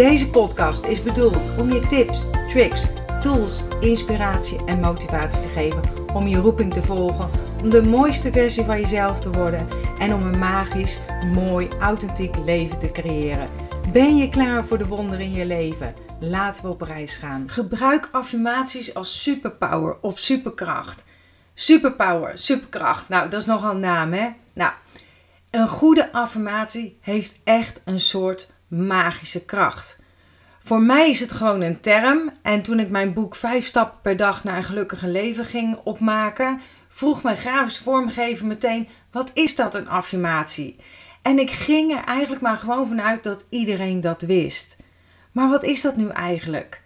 Deze podcast is bedoeld om je tips, tricks, tools, inspiratie en motivatie te geven om je roeping te volgen, om de mooiste versie van jezelf te worden en om een magisch, mooi, authentiek leven te creëren. Ben je klaar voor de wonderen in je leven? Laten we op reis gaan. Gebruik affirmaties als superpower of superkracht. Superpower, superkracht. Nou, dat is nogal een naam, hè? Nou, een goede affirmatie heeft echt een soort magische kracht. Voor mij is het gewoon een term. En toen ik mijn boek 5 stappen per dag naar een gelukkiger leven ging opmaken, vroeg mijn grafische vormgever meteen: wat is dat een affirmatie? En ik ging er eigenlijk maar gewoon vanuit dat iedereen dat wist. Maar wat is dat nu eigenlijk?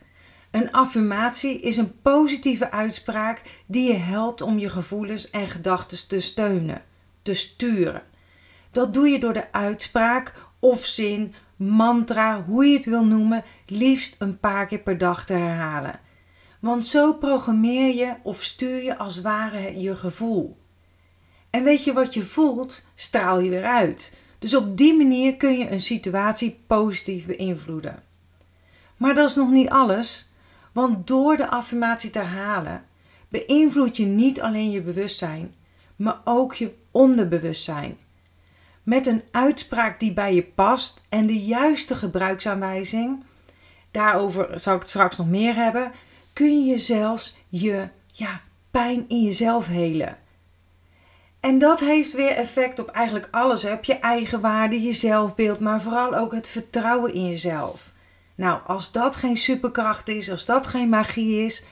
Een affirmatie is een positieve uitspraak die je helpt om je gevoelens en gedachten te steunen, te sturen. Dat doe je door de uitspraak of zin, mantra, hoe je het wil noemen, liefst een paar keer per dag te herhalen. Want zo programmeer je of stuur je als ware je gevoel. En weet je wat je voelt, straal je weer uit. Dus op die manier kun je een situatie positief beïnvloeden. Maar dat is nog niet alles, want door de affirmatie te halen, beïnvloed je niet alleen je bewustzijn, maar ook je onderbewustzijn. Met een uitspraak die bij je past en de juiste gebruiksaanwijzing, daarover zal ik het straks nog meer hebben, kun je zelfs je ja, pijn in jezelf helen. En dat heeft weer effect op eigenlijk alles. Op je eigen waarde, je zelfbeeld, maar vooral ook het vertrouwen in jezelf. Nou, als dat geen superkracht is, als dat geen magie is,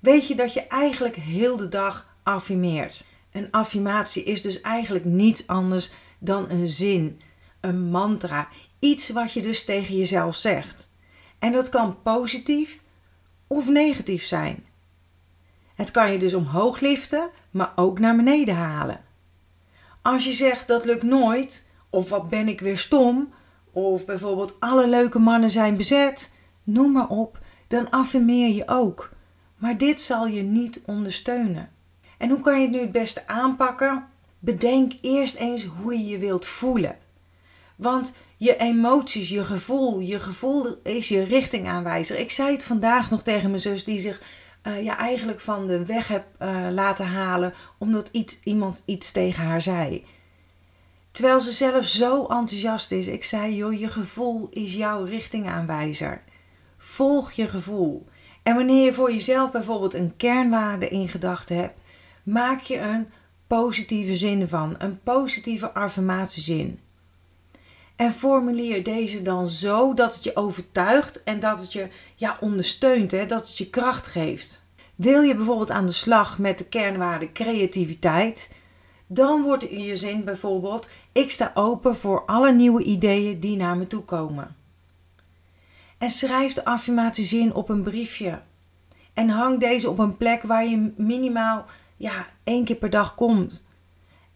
weet je dat je eigenlijk heel de dag affirmeert. Een affirmatie is dus eigenlijk niets anders dan een zin, een mantra, iets wat je dus tegen jezelf zegt. En dat kan positief of negatief zijn. Het kan je dus omhoog liften, maar ook naar beneden halen. Als je zegt dat lukt nooit, of wat ben ik weer stom, of bijvoorbeeld alle leuke mannen zijn bezet, noem maar op, dan affirmeer je ook. Maar dit zal je niet ondersteunen. En hoe kan je het nu het beste aanpakken? Bedenk eerst eens hoe je je wilt voelen. Want je emoties, je gevoel, je gevoel is je richtingaanwijzer. Ik zei het vandaag nog tegen mijn zus die zich uh, ja, eigenlijk van de weg heb uh, laten halen omdat iets, iemand iets tegen haar zei. Terwijl ze zelf zo enthousiast is. Ik zei, joh, je gevoel is jouw richtingaanwijzer. Volg je gevoel. En wanneer je voor jezelf bijvoorbeeld een kernwaarde in gedachten hebt, maak je een positieve zin van, een positieve affirmatiezin. En formuleer deze dan zo dat het je overtuigt en dat het je ja, ondersteunt, hè, dat het je kracht geeft. Wil je bijvoorbeeld aan de slag met de kernwaarde creativiteit, dan wordt je zin bijvoorbeeld: Ik sta open voor alle nieuwe ideeën die naar me toe komen. En schrijf de affirmatiezin op een briefje. En hang deze op een plek waar je minimaal ja, één keer per dag komt.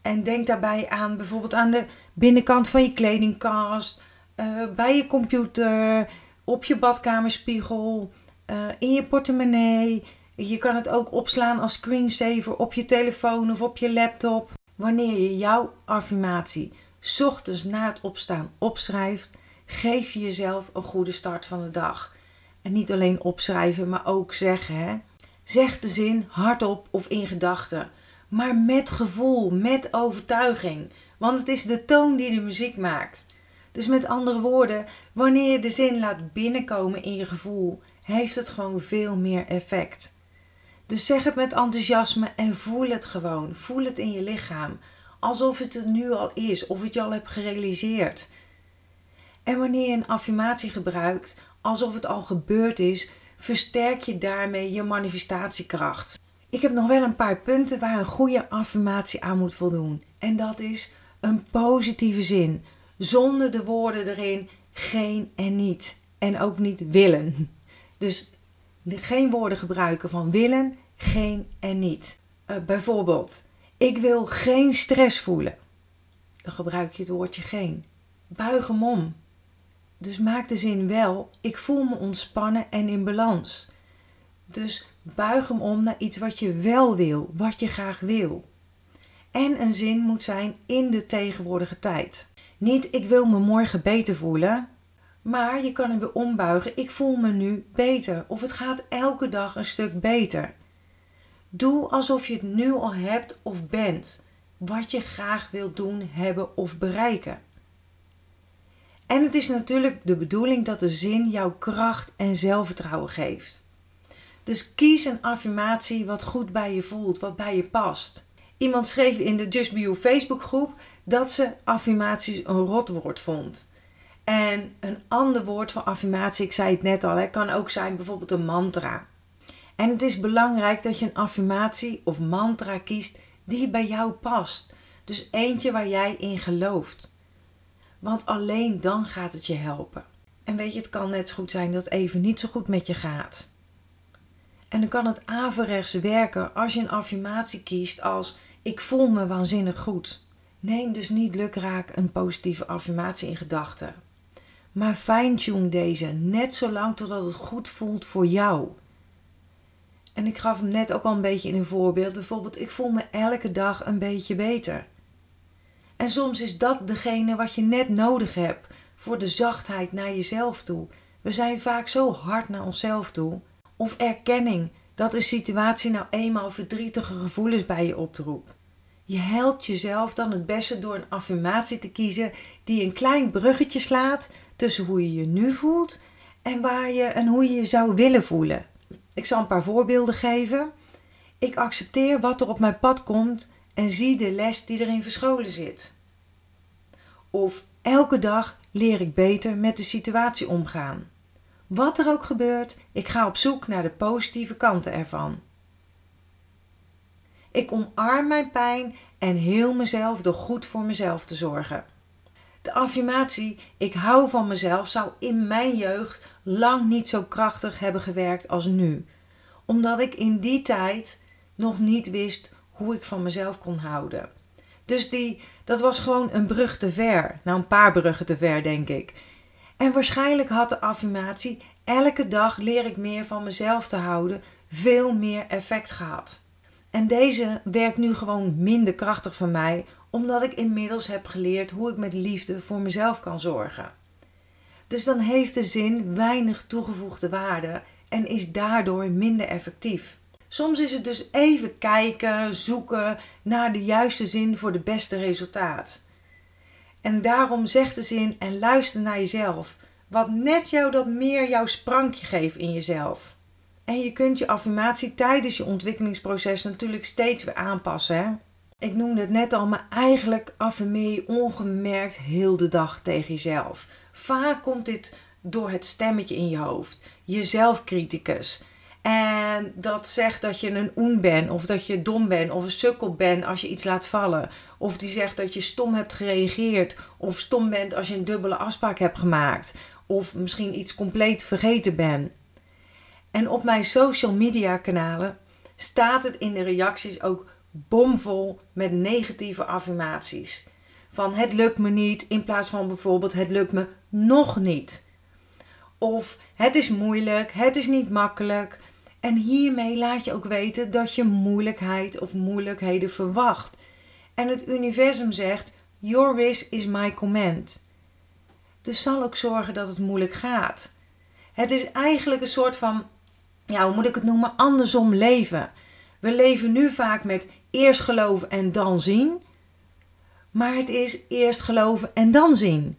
En denk daarbij aan bijvoorbeeld aan de binnenkant van je kledingkast, uh, bij je computer, op je badkamerspiegel, uh, in je portemonnee. Je kan het ook opslaan als screensaver op je telefoon of op je laptop. Wanneer je jouw affirmatie ochtends na het opstaan opschrijft, geef je jezelf een goede start van de dag. En niet alleen opschrijven, maar ook zeggen. Hè? Zeg de zin hardop of in gedachten, maar met gevoel, met overtuiging. Want het is de toon die de muziek maakt. Dus met andere woorden, wanneer je de zin laat binnenkomen in je gevoel, heeft het gewoon veel meer effect. Dus zeg het met enthousiasme en voel het gewoon. Voel het in je lichaam. Alsof het het nu al is, of het je al hebt gerealiseerd. En wanneer je een affirmatie gebruikt, alsof het al gebeurd is, versterk je daarmee je manifestatiekracht. Ik heb nog wel een paar punten waar een goede affirmatie aan moet voldoen. En dat is een positieve zin, zonder de woorden erin geen en niet. en ook niet willen. Dus geen woorden gebruiken van willen, geen en niet. Uh, bijvoorbeeld, ik wil geen stress voelen. Dan gebruik je het woordje geen. Buig hem om. Dus maak de zin wel, ik voel me ontspannen en in balans. Dus buig hem om naar iets wat je wel wil, wat je graag wil. En een zin moet zijn in de tegenwoordige tijd. Niet ik wil me morgen beter voelen, maar je kan hem weer ombuigen. Ik voel me nu beter of het gaat elke dag een stuk beter. Doe alsof je het nu al hebt of bent, wat je graag wilt doen, hebben of bereiken. En het is natuurlijk de bedoeling dat de zin jou kracht en zelfvertrouwen geeft. Dus kies een affirmatie wat goed bij je voelt, wat bij je past. Iemand schreef in de Just Be You Facebookgroep dat ze affirmaties een rotwoord vond. En een ander woord voor affirmatie, ik zei het net al, kan ook zijn bijvoorbeeld een mantra. En het is belangrijk dat je een affirmatie of mantra kiest die bij jou past. Dus eentje waar jij in gelooft. Want alleen dan gaat het je helpen. En weet je, het kan net zo goed zijn dat even niet zo goed met je gaat. En dan kan het averechts werken als je een affirmatie kiest als ik voel me waanzinnig goed. Neem dus niet lukraak een positieve affirmatie in gedachten. Maar fine-tune deze net zo lang totdat het goed voelt voor jou. En ik gaf hem net ook al een beetje in een voorbeeld. Bijvoorbeeld, ik voel me elke dag een beetje beter. En soms is dat degene wat je net nodig hebt voor de zachtheid naar jezelf toe. We zijn vaak zo hard naar onszelf toe. Of erkenning dat een situatie nou eenmaal verdrietige gevoelens bij je oproept. Je helpt jezelf dan het beste door een affirmatie te kiezen die een klein bruggetje slaat tussen hoe je je nu voelt en, waar je, en hoe je je zou willen voelen. Ik zal een paar voorbeelden geven. Ik accepteer wat er op mijn pad komt en zie de les die erin verscholen zit. Of elke dag leer ik beter met de situatie omgaan. Wat er ook gebeurt, ik ga op zoek naar de positieve kanten ervan. Ik omarm mijn pijn en heel mezelf door goed voor mezelf te zorgen. De affirmatie ik hou van mezelf zou in mijn jeugd lang niet zo krachtig hebben gewerkt als nu, omdat ik in die tijd nog niet wist hoe ik van mezelf kon houden. Dus die, dat was gewoon een brug te ver. Nou, een paar bruggen te ver, denk ik. En waarschijnlijk had de affirmatie elke dag leer ik meer van mezelf te houden veel meer effect gehad. En deze werkt nu gewoon minder krachtig voor mij, omdat ik inmiddels heb geleerd hoe ik met liefde voor mezelf kan zorgen. Dus dan heeft de zin weinig toegevoegde waarde en is daardoor minder effectief. Soms is het dus even kijken, zoeken naar de juiste zin voor de beste resultaat. En daarom zegt de zin en luister naar jezelf, wat net jou dat meer jouw sprankje geeft in jezelf. En je kunt je affirmatie tijdens je ontwikkelingsproces natuurlijk steeds weer aanpassen. Hè? Ik noemde het net al, maar eigenlijk affirmeer je ongemerkt heel de dag tegen jezelf. Vaak komt dit door het stemmetje in je hoofd, je zelfcriticus. En dat zegt dat je een oen bent, of dat je dom bent, of een sukkel bent als je iets laat vallen. Of die zegt dat je stom hebt gereageerd, of stom bent als je een dubbele afspraak hebt gemaakt. Of misschien iets compleet vergeten bent. En op mijn social media kanalen staat het in de reacties ook bomvol met negatieve affirmaties. Van het lukt me niet in plaats van bijvoorbeeld het lukt me nog niet. Of het is moeilijk, het is niet makkelijk. En hiermee laat je ook weten dat je moeilijkheid of moeilijkheden verwacht. En het universum zegt: Your wish is my command. Dus zal ook zorgen dat het moeilijk gaat. Het is eigenlijk een soort van ja, hoe moet ik het noemen, andersom leven. We leven nu vaak met eerst geloven en dan zien. Maar het is eerst geloven en dan zien.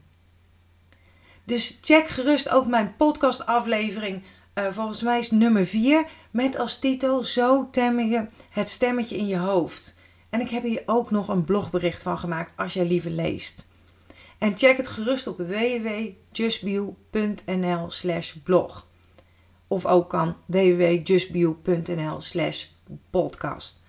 Dus check gerust ook mijn podcastaflevering. Uh, volgens mij is nummer 4. Met als titel Zo tem je het stemmetje in je hoofd. En ik heb hier ook nog een blogbericht van gemaakt als jij liever leest. En check het gerust op www.justbio.nl blog. Of ook kan www.justbio.nl podcast.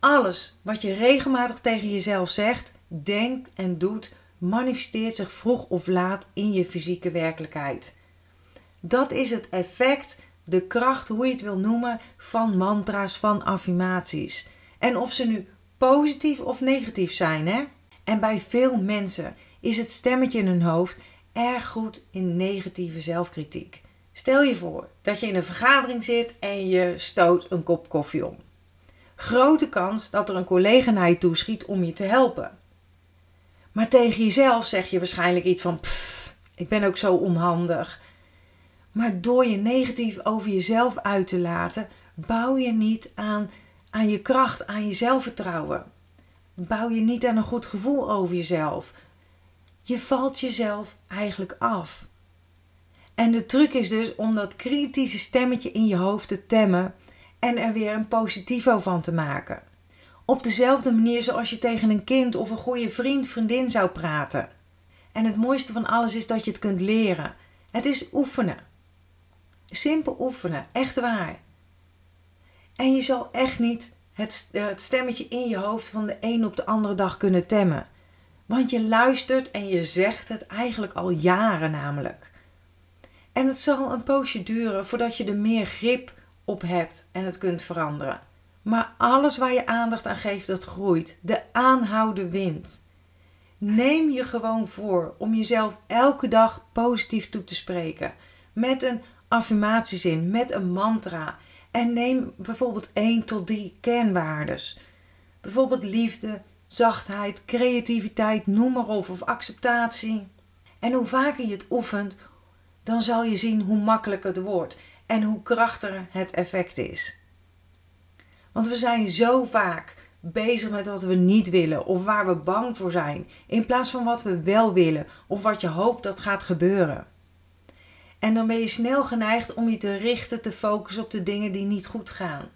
Alles wat je regelmatig tegen jezelf zegt, denkt en doet, manifesteert zich vroeg of laat in je fysieke werkelijkheid. Dat is het effect, de kracht, hoe je het wil noemen, van mantra's, van affirmaties. En of ze nu positief of negatief zijn, hè? En bij veel mensen is het stemmetje in hun hoofd erg goed in negatieve zelfkritiek. Stel je voor dat je in een vergadering zit en je stoot een kop koffie om. Grote kans dat er een collega naar je toe schiet om je te helpen. Maar tegen jezelf zeg je waarschijnlijk iets van: ik ben ook zo onhandig. Maar door je negatief over jezelf uit te laten, bouw je niet aan, aan je kracht, aan je zelfvertrouwen. Bouw je niet aan een goed gevoel over jezelf. Je valt jezelf eigenlijk af. En de truc is dus om dat kritische stemmetje in je hoofd te temmen en er weer een positivo van te maken. Op dezelfde manier zoals je tegen een kind of een goede vriend, vriendin zou praten. En het mooiste van alles is dat je het kunt leren. Het is oefenen. Simpel oefenen, echt waar. En je zal echt niet het, het stemmetje in je hoofd van de een op de andere dag kunnen temmen. Want je luistert en je zegt het eigenlijk al jaren namelijk. En het zal een poosje duren voordat je er meer grip op hebt en het kunt veranderen. Maar alles waar je aandacht aan geeft, dat groeit. De aanhouden wint. Neem je gewoon voor om jezelf elke dag positief toe te spreken. Met een affirmatiezin, met een mantra. En neem bijvoorbeeld 1 tot 3 kernwaardes. Bijvoorbeeld liefde, zachtheid, creativiteit, noem maar op, of acceptatie. En hoe vaker je het oefent, dan zal je zien hoe makkelijker het wordt en hoe krachtiger het effect is. Want we zijn zo vaak bezig met wat we niet willen of waar we bang voor zijn, in plaats van wat we wel willen of wat je hoopt dat gaat gebeuren. En dan ben je snel geneigd om je te richten, te focussen op de dingen die niet goed gaan.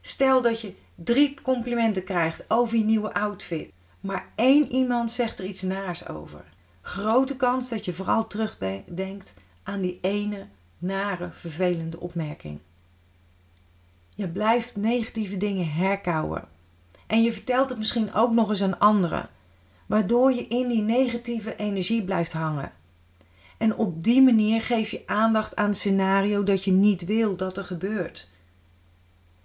Stel dat je drie complimenten krijgt over je nieuwe outfit, maar één iemand zegt er iets naars over. Grote kans dat je vooral terugdenkt aan die ene nare, vervelende opmerking. Je blijft negatieve dingen herkauwen. En je vertelt het misschien ook nog eens aan anderen, waardoor je in die negatieve energie blijft hangen. En op die manier geef je aandacht aan het scenario dat je niet wil dat er gebeurt.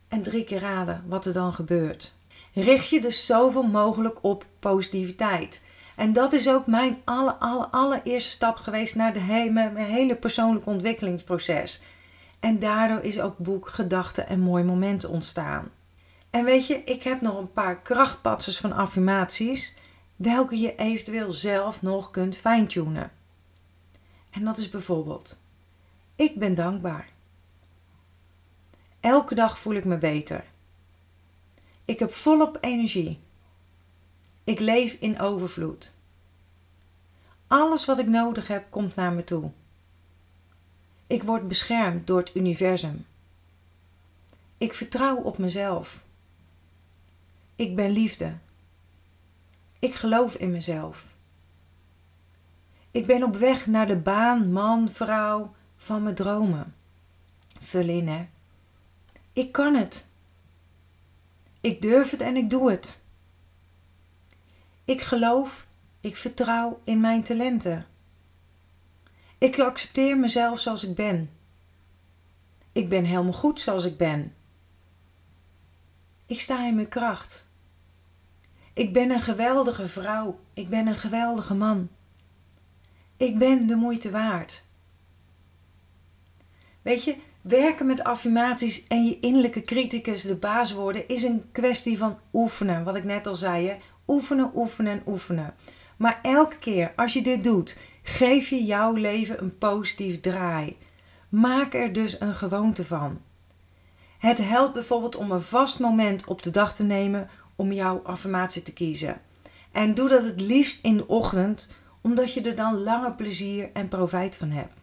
En drie keer raden wat er dan gebeurt. Richt je dus zoveel mogelijk op positiviteit. En dat is ook mijn alle, alle, allereerste stap geweest naar de hele, mijn hele persoonlijke ontwikkelingsproces. En daardoor is ook boek Gedachten en Mooi Momenten ontstaan. En weet je, ik heb nog een paar krachtpatsers van affirmaties, welke je eventueel zelf nog kunt fine-tunen. En dat is bijvoorbeeld: Ik ben dankbaar. Elke dag voel ik me beter. Ik heb volop energie. Ik leef in overvloed. Alles wat ik nodig heb komt naar me toe. Ik word beschermd door het universum. Ik vertrouw op mezelf. Ik ben liefde. Ik geloof in mezelf. Ik ben op weg naar de baan, man, vrouw van mijn dromen. Vul in, hè. Ik kan het. Ik durf het en ik doe het. Ik geloof, ik vertrouw in mijn talenten. Ik accepteer mezelf zoals ik ben. Ik ben helemaal goed zoals ik ben. Ik sta in mijn kracht. Ik ben een geweldige vrouw. Ik ben een geweldige man. Ik ben de moeite waard. Weet je, werken met affirmaties en je innerlijke criticus de baas worden is een kwestie van oefenen. Wat ik net al zei, hè? oefenen, oefenen en oefenen. Maar elke keer als je dit doet, geef je jouw leven een positief draai. Maak er dus een gewoonte van. Het helpt bijvoorbeeld om een vast moment op de dag te nemen om jouw affirmatie te kiezen. En doe dat het liefst in de ochtend, omdat je er dan langer plezier en profijt van hebt.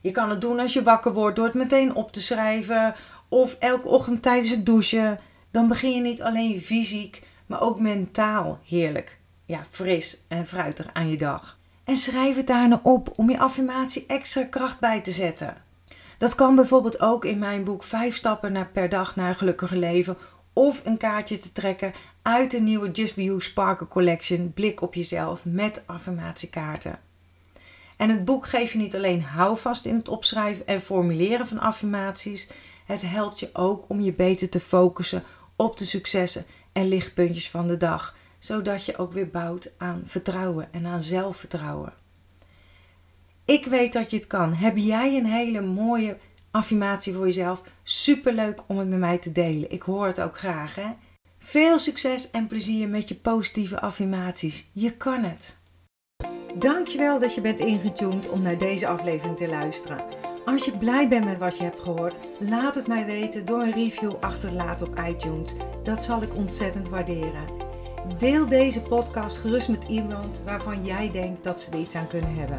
Je kan het doen als je wakker wordt door het meteen op te schrijven of elke ochtend tijdens het douchen. Dan begin je niet alleen fysiek, maar ook mentaal heerlijk. Ja, fris en fruitig aan je dag. En schrijf het daarna op om je affirmatie extra kracht bij te zetten. Dat kan bijvoorbeeld ook in mijn boek 5 stappen naar per dag naar een gelukkiger leven of een kaartje te trekken uit de nieuwe Just Be You Sparkle Collection Blik op jezelf met affirmatiekaarten. En het boek geeft je niet alleen houvast in het opschrijven en formuleren van affirmaties. Het helpt je ook om je beter te focussen op de successen en lichtpuntjes van de dag. Zodat je ook weer bouwt aan vertrouwen en aan zelfvertrouwen. Ik weet dat je het kan. Heb jij een hele mooie affirmatie voor jezelf? Superleuk om het met mij te delen. Ik hoor het ook graag. Hè? Veel succes en plezier met je positieve affirmaties. Je kan het. Dankjewel dat je bent ingetuned om naar deze aflevering te luisteren. Als je blij bent met wat je hebt gehoord, laat het mij weten door een review achter te laten op iTunes. Dat zal ik ontzettend waarderen. Deel deze podcast gerust met iemand waarvan jij denkt dat ze er iets aan kunnen hebben.